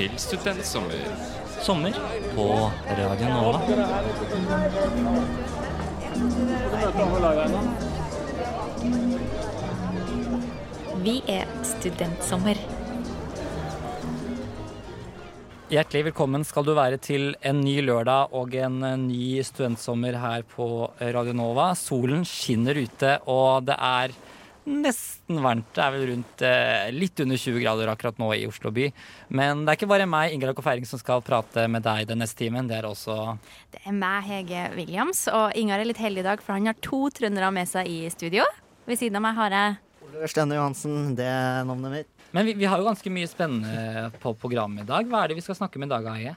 Til Studentsommer. Sommer på Radio Nova. Vi er Studentsommer. Hjertelig velkommen skal du være til en ny lørdag og en ny studentsommer her på Radio Nova. Solen skinner ute, og det er nesten varmt. Det er vel rundt eh, litt under 20 grader akkurat nå i Oslo by. Men det er ikke bare meg, Ingrid Feiring, som skal prate med deg den neste timen. Det er også Det er meg, Hege Williams, og Ingar er litt heldig i dag, for han har to trøndere med seg i studio. Ved siden av meg har jeg Oliver Stene Johansen, det er navnet mitt. Men vi, vi har jo ganske mye spennende på programmet i dag. Hva er det vi skal snakke om i dag, Aie?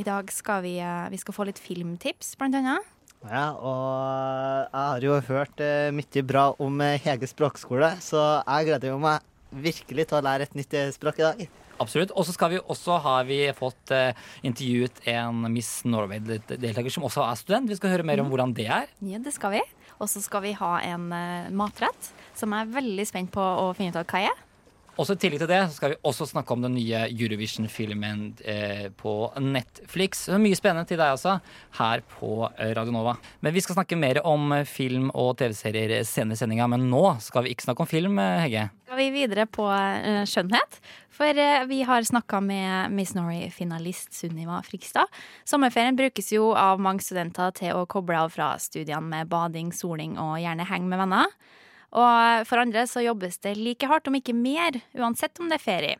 I dag skal vi, eh, vi skal få litt filmtips, blant annet. Ja, og jeg har jo hørt eh, mye bra om eh, Hege språkskole, så jeg gleder jo meg virkelig til å lære et nytt eh, språk i dag. Absolutt. Og så skal vi også har vi fått eh, intervjuet en Miss Norway-deltaker som også er student. Vi skal høre mer om hvordan det er. Ja, det skal vi. Og så skal vi ha en eh, matrett som jeg er veldig spent på å finne ut av hva er. Også I tillegg til det skal vi også snakke om den nye Eurovision-filmen eh, på Netflix. Så mye spennende til deg også, her på eh, Radio Nova. Men vi skal snakke mer om eh, film og TV-serier senere i sendinga. Men nå skal vi ikke snakke om film, eh, Hegge. Skal vi videre på uh, skjønnhet? For vi har snakka med Miss Norway-finalist Sunniva Frikstad. Sommerferien brukes jo av mange studenter til å koble av fra studiene med bading, soling og gjerne henge med venner. Og for andre så jobbes det like hardt, om ikke mer, uansett om det er ferie.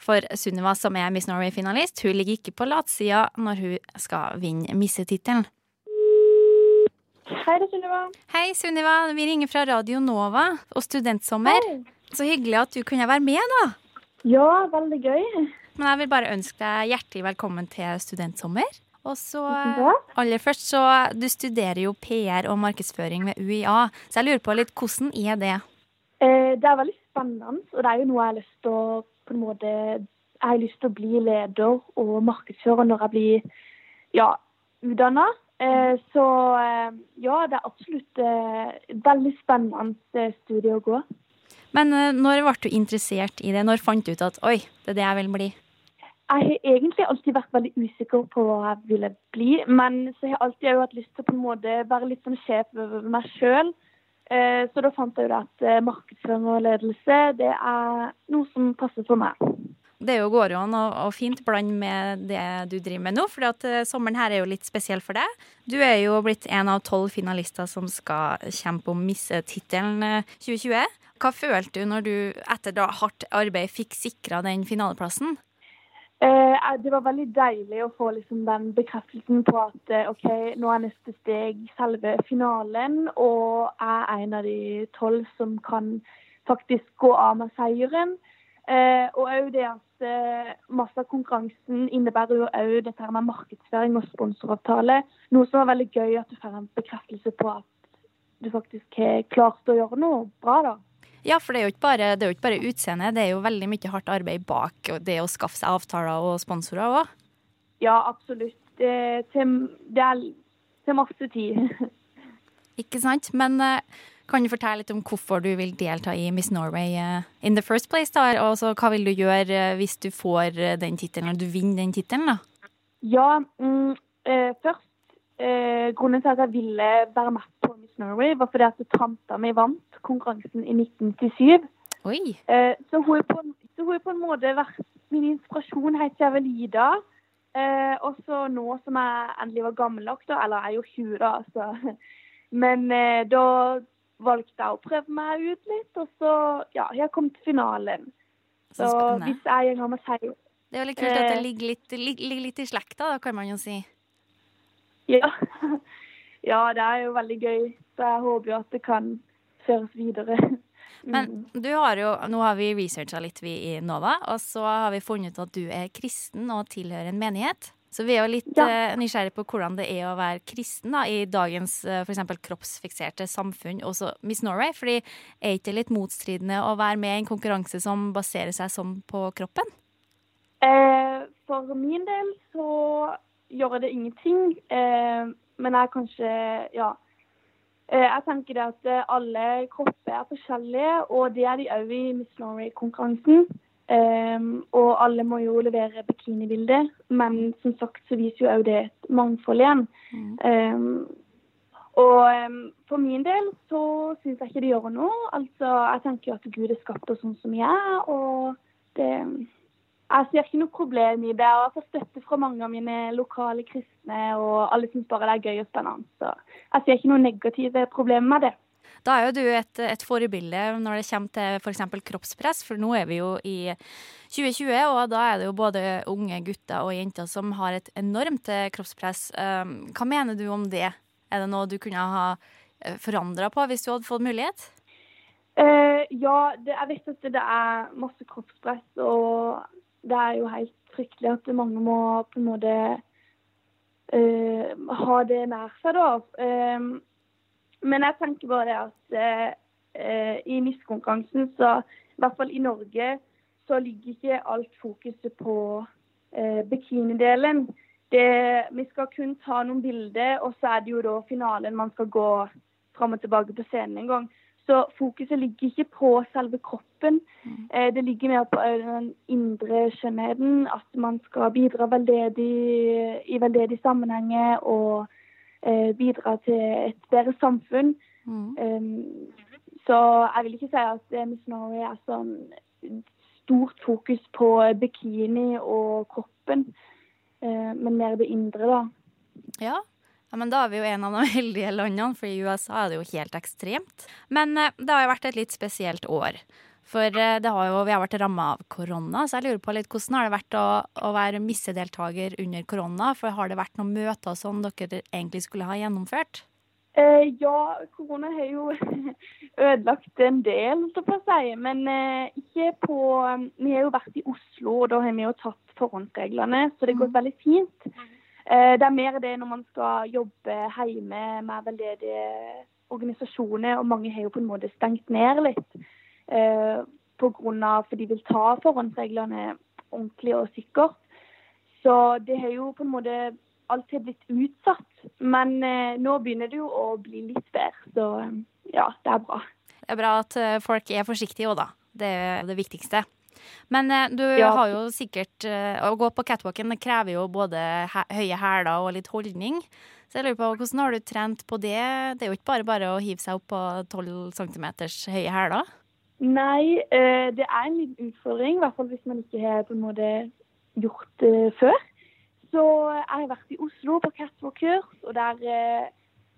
For Sunniva, som er Miss Norway-finalist, hun ligger ikke på latsida når hun skal vinne missetittelen. Hei, det er Sunniva. Hei, Sunniva. Vi ringer fra Radio Nova og Studentsommer. Så hyggelig at du kunne være med, da. Ja, veldig gøy. Men jeg vil bare ønske deg hjertelig velkommen til Studentsommer. Og så aller først, så Du studerer jo PR og markedsføring ved UiA, så jeg lurer på litt hvordan er det? Eh, det er veldig spennende, og det er jo noe jeg har lyst til å på en måte Jeg har lyst til å bli leder og markedsfører når jeg blir ja, utdanna. Eh, så eh, ja, det er absolutt veldig spennende studie å gå. Men når ble du interessert i det? Når fant du ut at oi, det er det jeg vil bli? Jeg har egentlig alltid vært veldig usikker på hva jeg ville bli, men så har jeg alltid hatt lyst til å på en måte være litt sånn sjef over meg sjøl. Så da fant jeg jo at eh, markedsføring og ledelse det er noe som passer for meg. Det går jo an å, å fint blande med det du driver med nå, for eh, sommeren her er jo litt spesiell for deg. Du er jo blitt en av tolv finalister som skal kjempe om missetittelen eh, 2020. Hva følte du når du etter da hardt arbeid fikk sikra den finaleplassen? Eh, det var veldig deilig å få liksom den bekreftelsen på at eh, OK, nå er neste steg selve finalen, og jeg er en av de tolv som kan faktisk gå av med seieren. Eh, og òg det at eh, masse av konkurransen innebærer jo òg dette her med markedsføring og sponsoravtale. Noe som er veldig gøy at du får en bekreftelse på at du faktisk har klart å gjøre noe bra, da. Ja, for det er jo ikke bare, det ikke bare utseende, det er jo veldig mye hardt arbeid bak det å skaffe seg avtaler og sponsorer òg. Ja, absolutt. Det, til, det er til masse tid. Ikke sant? Men eh, kan du fortelle litt om hvorfor du vil delta i Miss Norway eh, in the first place? da? Og så hva vil du gjøre eh, hvis du får den tittelen, eller du vinner den tittelen? da? Ja, mm, eh, først eh, Grunnen til at jeg ville være med på Miss Norway, var fordi at tanta mi vant konkurransen i 1997. Oi! Eh, så, hun på, en- så hun har på en måte vært min inspirasjon helt siden jeg var lita. Eh, og så nå som jeg endelig var gammel nok, da, eller jeg er jo 20 da, altså. Men eh, da valgte jeg å prøve meg ut litt, og så ja, jeg kom til finalen. Så Så hvis jeg en gang må si Det er litt kult at det Eh. ligger litt, ligger litt i slekta, da, kan man jo si. Ja. ja, det er jo veldig gøy. Så jeg håper jo at det kan føres videre. Men du har jo, nå har vi researcha litt vi i Nova, og så har vi funnet ut at du er kristen og tilhører en menighet. Så vi er jo litt Ja. eh, nysgjerrige på hvordan det er å være kristen da, i dagens eh, eksempel kroppsfikserte samfunn, også Miss Norway. Fordi er ikke det litt motstridende å være med i en konkurranse som baserer seg sånn på kroppen? Eh, for min del så gjør det ingenting. Eh, men jeg kanskje Ja. Eh, jeg tenker det at eh, alle kropper er forskjellige, og det er de òg i Miss Norway-konkurransen. Og alle må jo levere bikinibilde, men som sagt så viser jo òg det et mangfold igjen. Um, og for min del så syns jeg ikke det gjør noe. Altså, jeg tenker jo at Gud er skapt oss sånn som vi er, og det Jeg ser ikke noe problem i det. Og jeg får støtte fra mange av mine lokale kristne, og alle syns bare det er gøy og spennende. Så jeg ser ikke noe negative problemer med det. Da er jo du et, et forbilde når det kommer til f.eks. kroppspress, for nå er vi jo i 2020, og da er det jo både unge gutter og jenter som har et enormt kroppspress. Hva mener du om det? Er det noe du kunne ha forandra på hvis du hadde fått mulighet? Uh, ja, det, jeg vet at det er masse kroppspress, og det er jo helt fryktelig at mange må på en måte uh, ha det nær seg, da. Uh, men jeg tenker bare at i miskonkurransen, så i hvert fall i Norge, så ligger ikke alt fokuset på bikinidelen. Det, vi skal kun ta noen bilder, og så er det jo da finalen man skal gå fram og tilbake på scenen en gang. Så fokuset ligger ikke på selve kroppen. Eh, det ligger mer på den indre skjønnheten. At man skal bidra veldedig i veldedig sammenhenger og eh, bidra til et bedre samfunn. Mm. Um, så jeg vil ikke si at Miss Norway er sånn stort fokus på bikini og kroppen, men mer det indre, da. Ja, ja, men Da er vi jo en av de heldige landene, for i USA er det jo helt ekstremt. Men eh, det har jo vært et litt spesielt år. For eh, har jo, vi har vært ramma av korona, så jeg lurer på litt hvordan har det vært å, å være missedeltaker under korona? For har det vært noen møter som dere egentlig skulle ha gjennomført? Eh, ja, korona har jo ødelagt en del, så å si. Men eh, ikke på Vi har jo vært i Oslo, og da har vi jo tatt forhåndsreglene, så det gått mm. veldig fint. Eh, det er mer det når man skal jobbe hjemme med veldedige organisasjoner, og mange har jo på en måte stengt ned litt. Eh, på grunn for de vil ta forhåndsreglene ordentlig og sikkert. Så det har jo på en måte alltid blitt utsatt. Men eh, nå begynner det jo å bli litt bedre, så ja, det er bra. Det er bra at folk er forsiktige òg, da. Det er det viktigste. Men eh, du ja. har jo sikkert eh, Å gå på catwalken det krever jo både høye hæler og litt holdning. Så jeg lurer på, Hvordan har du trent på det? Det er jo ikke bare bare å hive seg opp på 12 cm høye hæler? Nei, eh, det er en liten utfordring, i hvert fall hvis man ikke har på en måte gjort det før. Så jeg har vært i Oslo på catwalk-kurs, og der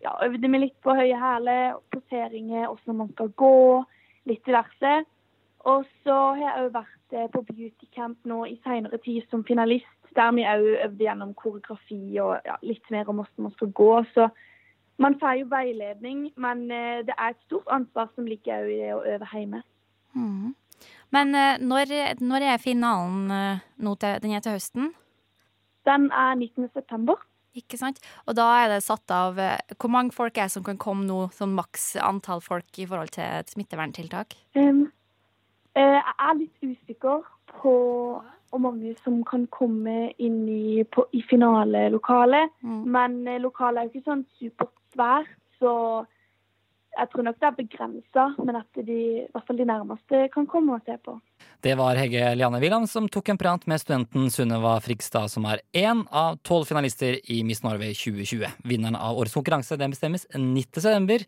ja, øvde vi litt på høye hæler, poseringer, hvordan man skal gå, litt diverse. Og så har jeg òg vært eh, på beautycamp nå i seinere tid som finalist, der vi òg øvde gjennom koreografi og ja, litt mer om hvordan man skal gå. Så man får jo veiledning, men eh, det er et stort ansvar som ligger òg i det å øve hjemme. Mm. Men eh, når, når, er finalen nå til, den er til høsten? Den er 19. september. Ikke sant. Og da er det satt av Hvor mange folk er det som kan komme nå, sånn maks antall folk i forhold til smitteverntiltak? Um, jeg er litt usikker på hvor mange som kan komme inn i, på, i finalelokalet. Mm. Men eh, lokalet er jo ikke sånn supersvært, så jeg tror nok det er begrensa, men at de, i hvert fall de nærmeste kan komme og se på. Det var Hege Liane Wilhelm som tok en prat med studenten Sunniva Frigstad, som er én av tolv finalister i Miss Norway 2020. Vinneren av årets konkurranse den bestemmes 9.9.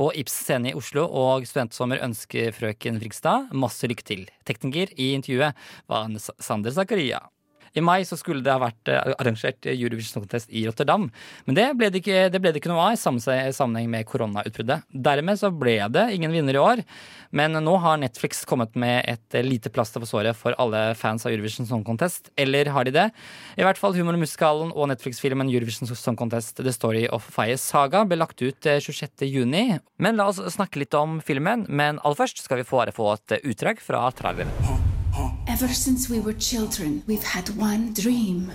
på Ips scene i Oslo, og Studentsommer ønsker frøken Frigstad masse lykke til. Tekniker i intervjuet var Sander Zakaria. I mai så skulle det ha vært eh, arrangert Eurovision Song Contest i Rotterdam, men det ble det ikke, det ble det ikke noe av i sammenheng med koronautbruddet. Dermed så ble det ingen vinner i år, men nå har Netflix kommet med et eh, lite plaster på såret for alle fans av Eurovision Song Contest. Eller har de det? I hvert fall Humor og Netflix-filmen Eurovision Song Contest The Story of Fire Saga ble lagt ut 26.6. Eh, men la oss snakke litt om filmen, men aller først skal vi få et utdrag fra traileren. Ever since we were children, we've had one dream.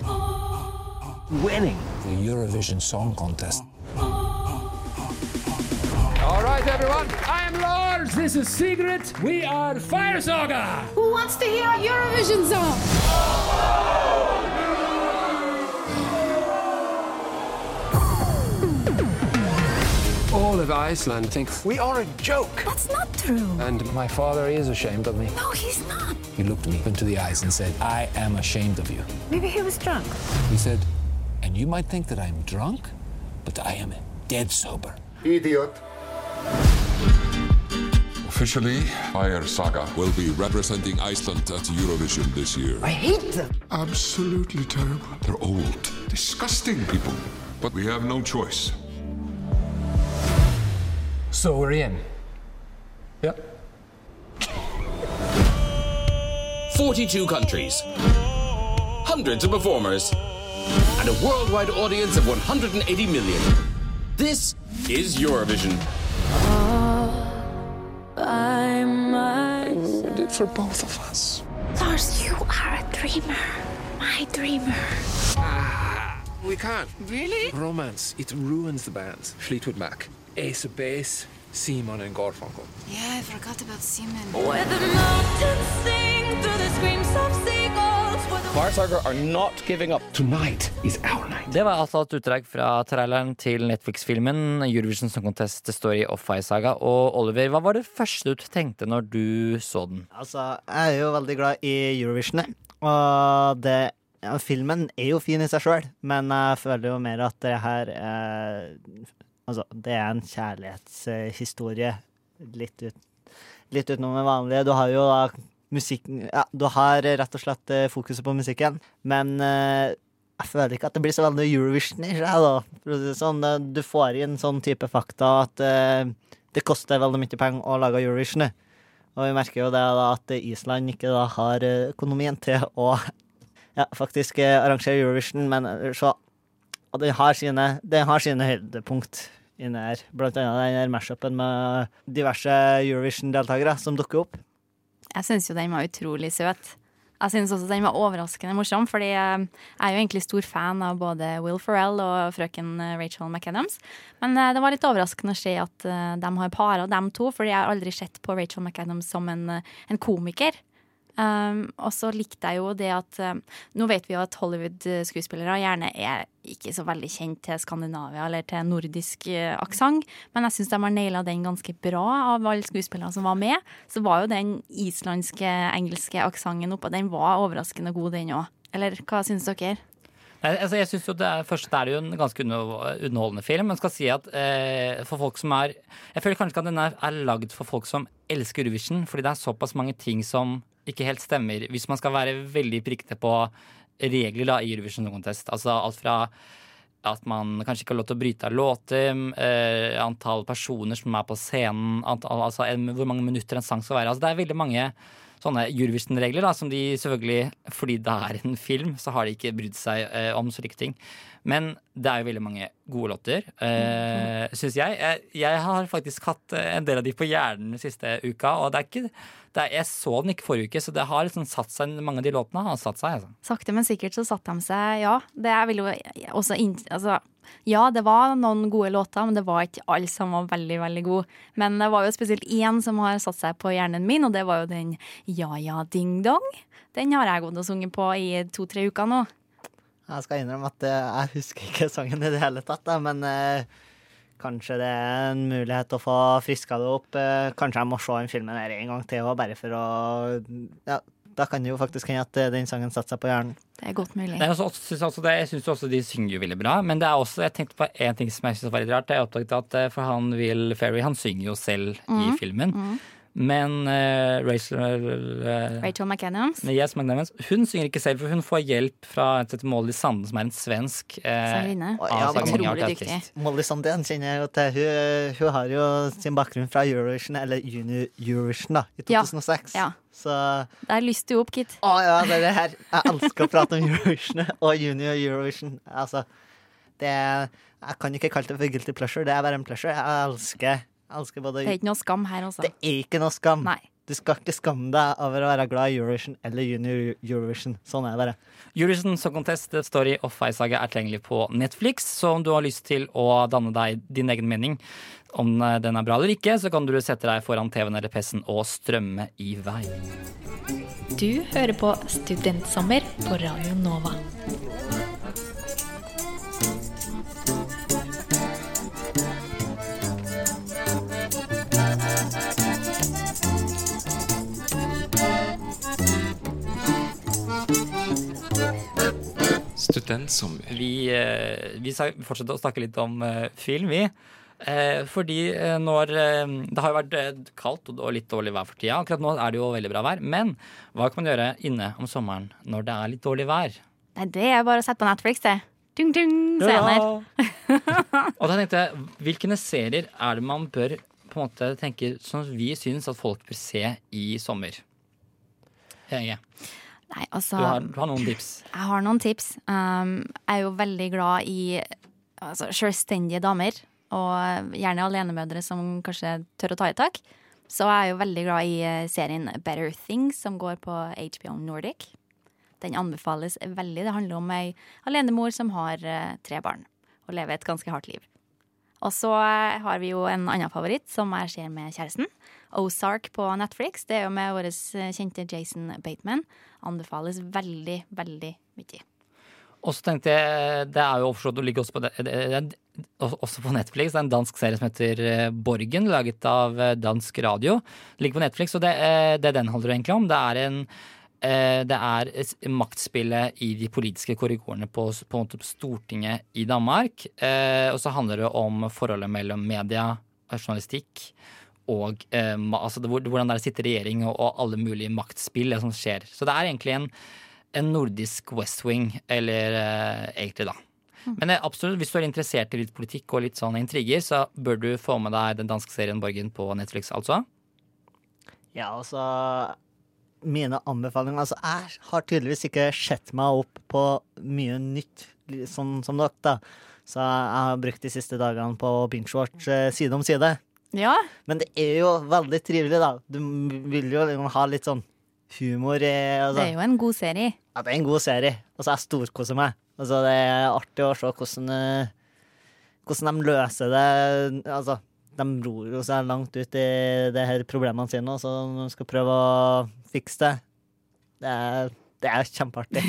Winning the Eurovision Song Contest. All right, everyone. I am Lars. This is Sigrid. We are Fire Saga. Who wants to hear a Eurovision song? All of Iceland think We are a joke. That's not true. and My father is ashamed of me. No, he's not. He looked me into the eyes and said, I am ashamed of you. Maybe he was drunk. He said, and you might think that I'm drunk, but I am dead sober. Idiot. Officially, Fire Saga will be representing Iceland at Eurovision this year. I hate them! Absolutely terrible. They're old, disgusting people. But we have no choice. So we're in. Yep. 42 countries, hundreds of performers, and a worldwide audience of 180 million. This is Eurovision. Ah, we did for both of us. Lars, you are a dreamer. My dreamer. Ah, we can't. Really? Romance, it ruins the band. Fleetwood Mac, Ace of Base, Simon and Garfunkel. Yeah, I forgot about Simon. Where the mountains sing through the screams of seagulls. Where the Fire Saga are not giving up. Tonight is our night. Det var altså et utdrag fra traileren til Netflix-filmen Eurovision Song Contest The Story of Firesaga. Og Oliver, hva var det første du tenkte når du så den? Altså, jeg er jo veldig glad i Eurovision, og det ja, Filmen er jo fin i seg sjøl, men jeg føler jo mer at det her er Altså, det er en kjærlighetshistorie litt, ut, litt utenom det vanlige. Du har jo da musikken Ja, du har rett og slett eh, fokuset på musikken, men eh, jeg føler ikke at det blir så veldig Eurovision i seg, da. For å si det Sånn, du får inn sånn type fakta at eh, det koster veldig mye penger å lage Eurovision. Og vi merker jo det da at Island ikke da har økonomien til å ja, faktisk arrangere Eurovision, men så den har sine, den sine høydepunkt inni her. Blant annet den mashupen med diverse Eurovision-deltakere som dukker opp. Jeg syns jo den var utrolig søt. Jeg syns også den var overraskende morsom, fordi jeg er jo egentlig stor fan av både Will Ferrell og frøken Rachel McAdams. Men eh, det var litt overraskende å se at eh, de har para dem to, fordi jeg har aldri sett på Rachel McAdams som en, eh, en komiker. Um, og så likte jeg jo det at um, Nå vet vi jo at Hollywood-skuespillere gjerne er ikke så veldig kjent til Skandinavia eller til nordisk uh, aksent, men jeg syns de har naila den ganske bra av alle skuespillerne som var med. Så var jo den islandske, engelske aksenten oppå, den var overraskende god, den òg. Eller hva syns dere? Nei, altså jeg synes jo det er, Først er det jo en ganske under- underholdende film. Men skal si at eh, for folk som er Jeg føler kanskje ikke at den er, er lagd for folk som elsker Eurovision, fordi det er såpass mange ting som ikke helt stemmer. Hvis man skal være veldig prikkete på regler da, i Eurovision Contest. Altså alt fra at man kanskje ikke har lov til å bryte av låter, eh, antall personer som er på scenen, antall, altså en, hvor mange minutter en sang skal være. Altså det er veldig mange sånne Eurovision-regler som de selvfølgelig, fordi det er en film, så har de ikke brydd seg eh, om så like ting. Men det er jo veldig mange gode låter, uh, syns jeg. jeg. Jeg har faktisk hatt eh, en del av de på hjernen den siste uka, og det er ikke det er, Jeg så den ikke forrige uke, så det har liksom satt seg, mange av de låtene har satt seg. Altså. Sakte, men sikkert så satte de seg, ja. Det er vel jo også in, altså, Ja, det var noen gode låter, men det var ikke alle som var veldig, veldig gode. Men det var jo spesielt én som har satt seg på hjernen min, og det var jo den Ja ja ding dong. Den har jeg gått og sunget på i to-tre uker nå. Jeg skal innrømme at eh, jeg husker ikke sangen i det hele tatt, da, men eh, kanskje det er en mulighet å få friska det opp. Eh, kanskje jeg må se den filmen her en gang til òg, bare for å Ja, da kan det jo faktisk hende at den sangen setter seg på hjernen. Det er godt mulig. Det er også, synes også det, jeg syns også de synger jo veldig bra, men det er også, jeg tenkte på en ting som jeg synes var litt rart. Jeg oppdaget at for han Will Ferry, han synger jo selv i Mhm, filmen. mhm. Men uh, Rachel uh, Rachel McAdams. Yes, McDonald's. Hun synger ikke selv, for hun får hjelp fra Molly Sande, som er en svensk eh, Sangerinne. ja, Ja, Utrolig dyktig. Molly Sande kjenner jeg jo til. Hun, hun har jo sin bakgrunn fra Eurovision, eller Junior Eurovision, da, i 2006. Ja. Så Der lyste du opp, Kit. Å ja, det er det her. Jeg elsker å prate om Eurovision og Junior Eurovision. Altså, det er Jeg kan ikke kalle det for guilty pleasure, det er bare en pleasure. Jeg elsker, elsker både Det er ikke noe skam her, altså. Det er ikke noe skam. Nei. Du skal ikke skamme deg over å være glad i Eurovision eller Junior Eurovision. Sånn er det bare. Eurovision Song Contest står Story of Five-saga er tilgjengelig på Netflix, så om du har lyst til å danne deg din egen mening om eh, den er bra eller ikke, så kan du sette deg foran TV-en eller PC-en og strømme i vei. Du hører på Studentsommer på Radio Nova. Studentsommer. Vi, eh, vi fortsetter å snakke litt om eh, film, vi. Eh, fordi eh, når eh, Det har jo vært eh, kaldt og og litt dårlig vær for tida. Akkurat nå er det jo veldig bra vær. Men hva kan man gjøre inne om sommeren når det er litt dårlig vær? Nei, det er bare å sette på Netflix, det. Dung, dung, scener. er. Og da tenkte jeg, hvilke serier er det man bør på en måte tenke som vi syns at folk bør se i sommer? Hege, Nei, altså du har, du har noen tips. Jeg har noen tips. Um, jeg er jo veldig glad i altså, selvstendige damer. Og gjerne alenemødre som kanskje tør å ta i tak. Så jeg er jo veldig glad i eh, serien Better Things, som går på HBO Nordic. Den anbefales veldig. Det handler om ei alenemor som har eh, tre barn og lever et ganske hardt liv. Og så eh, har vi jo en annen favoritt som jeg ser med kjæresten. Ozark på Netflix. Det er jo med vår eh, kjente Jason Bateman. Anbefales veldig, veldig mye. Og så tenkte jeg, det er jo offshore, ligger også på, også på Netflix. Det er en dansk serie som heter eh, Borgen, laget av eh, dansk radio. Det ligger på Netflix, og det, eh, det den handler egentlig om, det er en eh, det er maktspillet i de politiske korridorene på, på, Stortinget i Danmark. Eh, og så handler det om forholdet mellom media, journalistikk og eh, altså det, hvordan det sitter i regjering og, og alle mulige maktspill som skjer. Så det er egentlig en, en nordisk West Wing, eller eh, egentlig, da. Men eh, absolutt, hvis du er interessert i litt politikk og litt sånn intriger, så bør du få med deg den danske serien Borgen på Netflix, altså. Ja, altså Mine anbefalinger Altså, jeg har tydeligvis ikke sett meg opp på mye nytt, sånn som dere, da. Så jeg har brukt de siste dagene på binge-watch eh, side om side. Ja. Men det er jo veldig trivelig, da. Du vil jo liksom ha litt sånn humor altså. Det er jo en god serie. Ja, det er en god serie. Altså, jeg storkoser meg. Altså, det er artig å se hvordan, eh, hvordan de løser det. Altså, de ror jo seg langt ut i det her problemene sine, og så de skal prøve å fikse det. Det er, det er kjempeartig.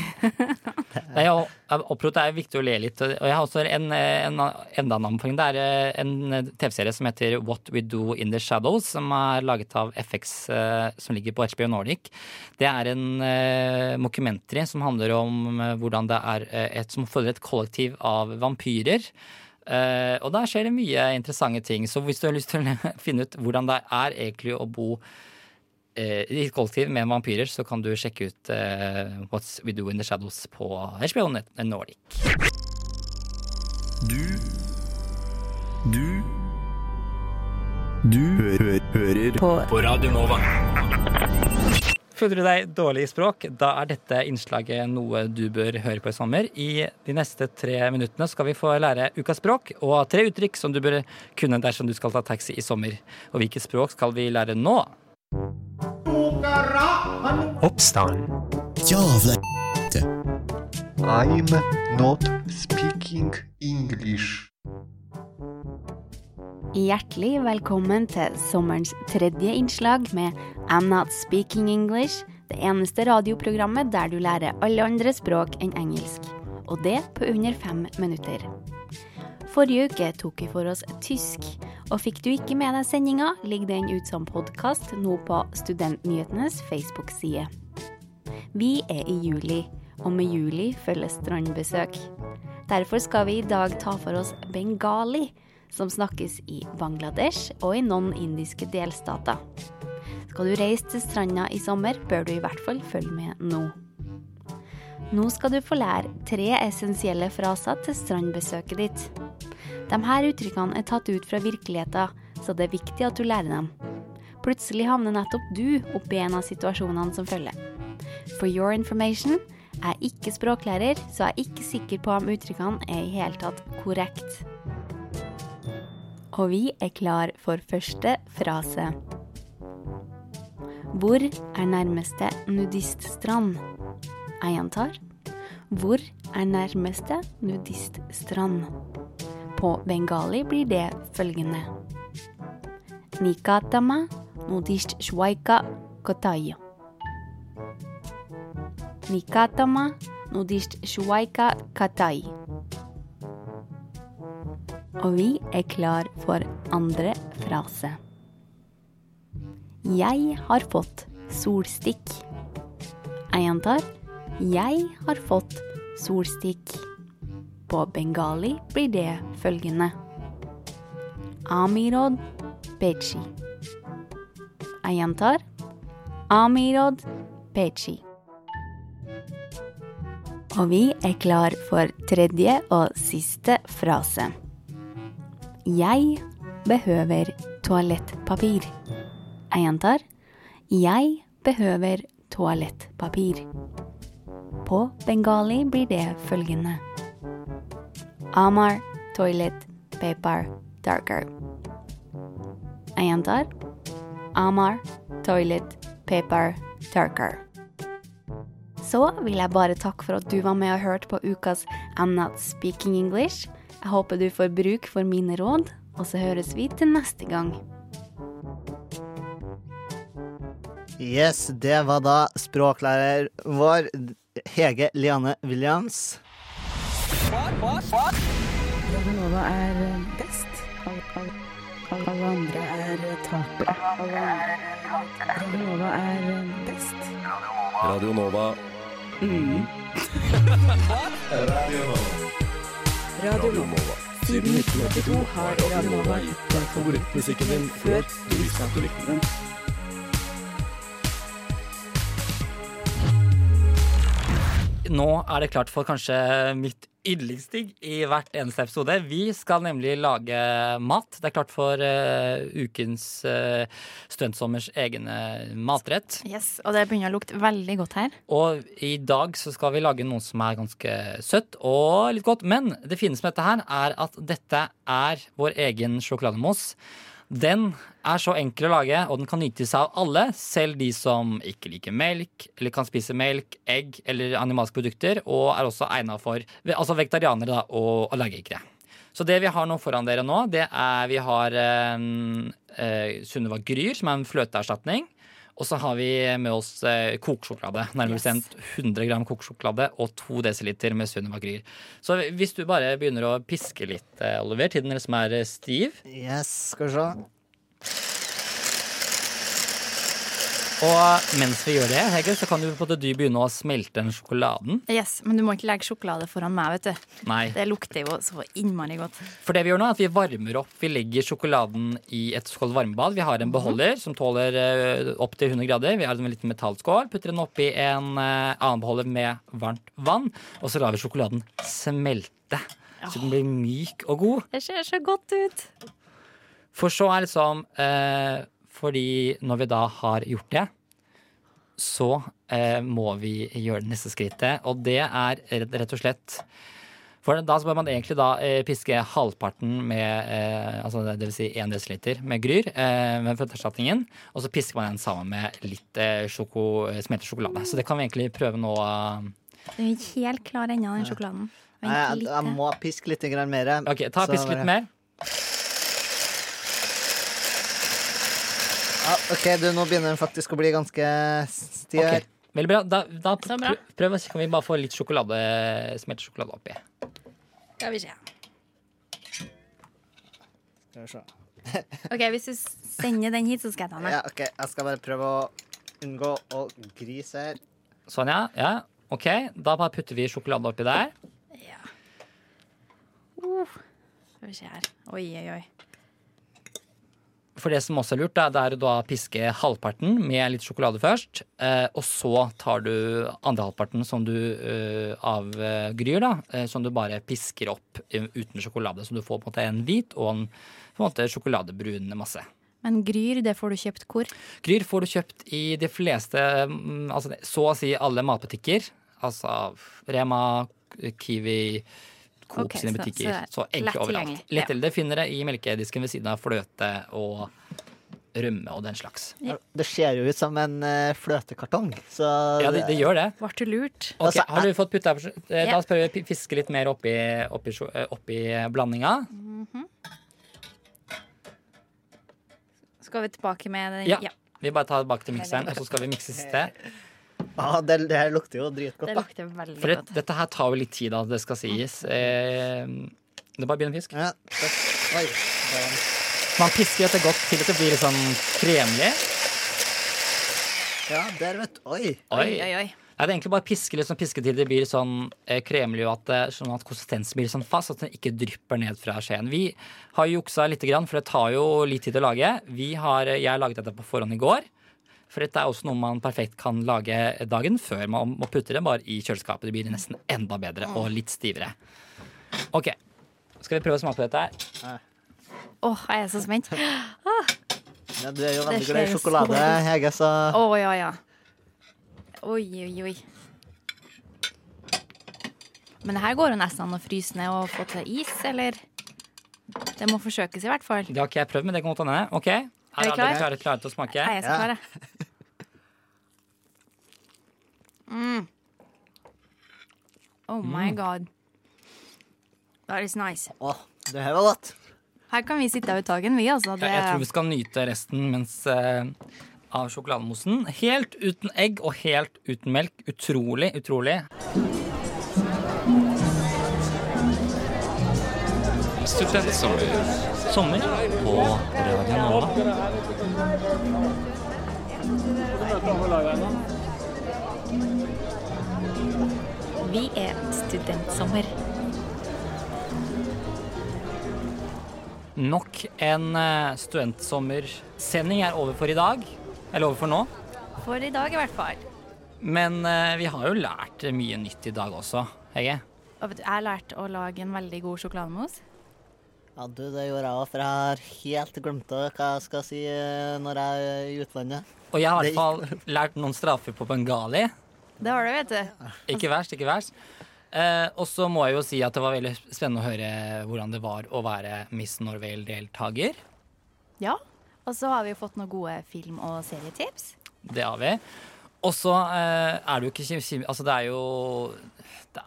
Nei, opplever det er viktig å le litt. Og jeg har også en, en, enda en anbefaling. Det er eh, en TV-serie som heter What We Do In The Shadows, som er laget av FX, eh, som ligger på HBO Nordic. Det er en uh, mockumentary som handler om eh, hvordan det er eh, et som følger et kollektiv av vampyrer. Uh, og der skjer det mye interessante ting. Så hvis du har lyst til å finne ut hvordan det er egentlig å bo eh, i et kollektiv med vampyrer, så kan du sjekke ut uh, What's We Do In The Shadows på HBO Nordic. Du Du Du hø hører på. på Radio Nova. Føler du deg dårlig i språk, da er dette innslaget noe du bør høre på i sommer. I de neste tre minuttene skal vi få lære ukas språk og tre uttrykk som du bør kunne dersom du skal ta taxi i sommer. Og hvilket språk skal vi lære nå? Oppstand. Jævla I'm not speaking English. Hjertelig velkommen til sommerens tredje innslag med I'm Not Speaking English, det eneste radioprogrammet der du lærer alle andre språk enn engelsk. Og det på under fem minutter. Forrige uke tok vi for oss tysk, og fikk du ikke med deg sendinga, ligger den ut som podkast nå på Studentnyhetenes Facebook-side. Vi er i juli, og med juli følger strandbesøk. Derfor skal vi i dag ta for oss bengali, som snakkes i Bangladesh og i noen indiske delstater. Skal du reise til stranda i sommer, bør du i hvert fall følge med nå. Nå skal du få lære tre essensielle fraser til strandbesøket ditt. De her uttrykkene er tatt ut fra virkeligheten, så det er viktig at du lærer dem. Plutselig havner nettopp du oppi en av situasjonene som følger. For your information, jeg er ikke språklærer, så jeg er ikke sikker på om uttrykkene er i hele tatt korrekt. Og vi er klar for første frase. Hvor er nærmeste nudiststrand? Jeg gjentar. Hvor er nærmeste nudiststrand? På bengali blir det følgende. Nikatama nudist shwaika kotayo. Nikatama nudist shwaika katai. Og vi er klar for andre frase. Jeg har fått solstikk. Jeg gjentar. Jeg har fått solstikk. På bengali blir det følgende Amirod pechi. Jeg gjentar Amirod pechi. Og vi er klar for tredje og siste frase. Jeg behøver toalettpapir. Jeg gjentar. Jeg behøver toalettpapir. På bengali blir det følgende. Amar toilet paper darker. Jeg gjentar. Amar toilet paper darker. Så vil jeg bare takke for at du var med og hørte på ukas I'm Not Speaking English. Jeg håper du får bruk for mine råd, og så høres vi til neste gang. Yes, det var da språklærer vår Hege Liane Williams. Radionova er best. Alle, alle, alle, alle andre er tapere. Radionova er best. Radio Nova. Mm. Radio Nova. Siden 1982 har Radio Nova gitt deg favorittmusikken din før du visste at du likte den. Nå er det klart for kanskje mitt yndlingsting i hvert eneste episode. Vi skal nemlig lage mat. Det er klart for uh, ukens uh, Studentsommers egne matrett. Yes, Og det begynner å lukte veldig godt her. Og i dag så skal vi lage noe som er ganske søtt og litt godt. Men det fineste med dette her er at dette er vår egen sjokolademousse. Den er så enkel å lage, og den kan nytes av alle, selv de som ikke liker melk, eller kan spise melk, egg eller animalske produkter, og er også egna for altså vegetarianere da, og allergikere. Så det vi har nå foran dere nå, det er vi har eh, eh, Sunniva Gryr, som er en fløteerstatning. Og så har vi med oss eh, kokesjokolade. Nærmere bestemt 100 gram kokesjokolade og 2 dl med Sunniva Gryr. Så hvis du bare begynner å piske litt, eh, Oliver, til den som er eh, stiv Yes, skal vi se. Og mens vi gjør det, Hege, så kan du, på det du begynne å smelte den sjokoladen. Yes, Men du må ikke legge sjokolade foran meg, vet du. Nei. Det lukter jo så innmari godt. For det vi gjør nå er at vi varmer opp. Vi legger sjokoladen i et skål varmebad. Vi har en beholder som tåler uh, opptil 100 grader. Vi har en liten metallskål. Putter den oppi en uh, annen beholder med varmt vann. Og så lar vi sjokoladen smelte. Så den blir myk og god. Det ser så godt ut. For så er liksom uh, Fordi når vi da har gjort det, så eh, må vi gjøre det neste skrittet. Og det er rett, og slett For da så bør man egentlig da eh, piske halvparten med eh, altså det vil si 1 dl med Gryr eh, med føtteerstatningen. Og så pisker man den sammen med litt eh, sjoko, smeltet sjokolade. Så det kan vi egentlig prøve nå. eh. Den er ikke helt klar ennå, den sjokoladen. Jeg, jeg må piske litt mer. Ok, ta og pisk litt mer. Ja, OK, du, nå begynner den faktisk å bli ganske stiv her. Ok, Veldig bra. Da, da prøv, prøv, så kan vi bare få litt sjokolade, smelt sjokolade oppi. Skal vi se. Skal vi se. OK, hvis du sender den hit, så skal jeg ta den. Ja, OK, jeg skal bare prøve å unngå å grise her. Sånn, ja. ja. Ok, Da bare putter vi sjokolade oppi der. Uh, skal vi se her. Oi, oi, oi. For det som også er lurt, da, det er å da piske halvparten med litt sjokolade først. Eh, og så tar du andre halvparten som du eh, avgryr, da. Eh, som du bare pisker opp uten sjokolade. Så du får på en måte en hvit og en på en måte sjokoladebrun masse. Men Gryr, det får du kjøpt hvor? Gryr får du kjøpt i de fleste, mm, altså så å si alle matbutikker. Altså Rema, Kiwi, Coop okay, sine butikker. så Så, så er overalt. Lett ja. Det finner dere i melkedisken ved siden av fløte og rømme og den slags. Det ser jo ut som en eh, fløtekartong. Så Ja, det, det gjør det. Ble du lurt? Okay, Altså, har du fått putta eh, Ja. Da prøver vi å fiske litt mer oppi, oppi, eh, oppi blandinga. Mhm. Skal vi tilbake med den? Ja. Vi bare tar det bak til mikseren, og så skal vi mikse siste. Ja, det, det her lukter jo dritgodt. Det lukter veldig For det, godt. dette her tar jo litt tid, da, det skal sies. Eh, det er bare å begynne å fiske. Ja, det, oi, Man pisker dette godt til at det blir litt sånn kremlig. ja, der, vet du. Oi. Oi. Oi, oi, oi. det er egentlig bare piske, litt sånn, piske til det blir sånn eh, kremelig, og at, sånn at konsistensen blir sånn fast, at den ikke drypper ned fra skjeen. Vi har juksa litt, grann, for det tar jo litt tid å lage. Vi har, eh, jeg laget dette på forhånd i går. For dette er også noe man perfekt kan lage dagen før man må putte det bare i kjøleskapet. Det blir nesten enda bedre og litt stivere. OK. Skal vi prøve å smake på dette her? Åh, jeg er så spent. Ah. Ja, du er jo veldig glad i sjokolade, så. Hege, så Å ja, ja. Oi, oi, oi. Men det her går jo nesten an å fryse ned og få til is, eller? Det må forsøkes i hvert fall. Det har ikke jeg prøvd, men det kan godt hende. OK. Er dere alle klar? klare, klare til å smake? Jeg er jeg klar, klare. Mm. Oh my Mm. god. That is nice. Åh, det her var godt. Her kan vi sitte av uttagen, vi, altså. Det, Jeg tror vi skal nyte resten mens, eh, av sjokolademosen. Helt uten egg og helt uten melk. Utrolig, utrolig. Studentsommer. Sommer på Radio Nova. Vi er Studentsommer. Nok en eh, studentsommersending er over for i dag. Eller over for nå. For i dag, i hvert fall. Men eh, vi har jo lært mye nytt i dag også, Hege. Og vet du, jeg har lært å lage en veldig god sjokolademos. Ja, du, det gjorde jeg òg, for jeg har helt glemt hva jeg skal si eh, når jeg er i utlandet. Og jeg har i hvert fall lært noen straffer på bengali. Det har du, vet du. Ikke verst, ikke verst. Eh, og så må jeg jo si at det var veldig spennende å høre hvordan det var å være Miss Norway-deltaker. Ja. Og så har vi jo fått noen gode film- og serietips. Det har vi. Og så eh, er det jo ikke Altså, det er jo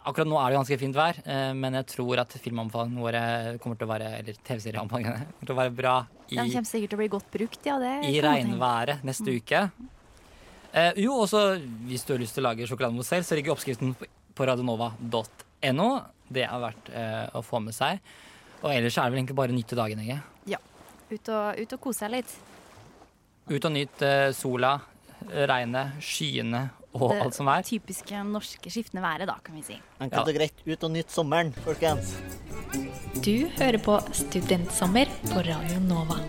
Akkurat nå er det ganske fint vær, eh, men jeg tror at filmanbefalingene våre kommer til å være Eller TV-serieanbefalingene kommer til å være bra i, De kommer sikkert til å bli godt brukt, ja. Det i regnværet neste uke. Eh, jo, også hvis du har lyst til å lage sjokolademousse selv, så ligger oppskriften på- radionova.no. Det er verdt eh, å få med seg. Og ellers er det vel egentlig bare å nyte dagen, Hege. Ja. Ut og, ut og kose seg litt. Ut og nyt eh, sola, regnet, skyene og Det alt som er. Det typiske norske skiftende været, da, kan vi si. Enkelt og greit, ut og nytt sommeren, folkens. Du hører på Studentsommer på Radio Nova.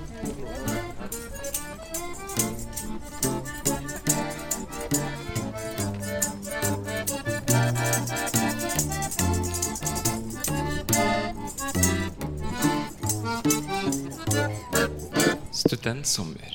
Studentsommer.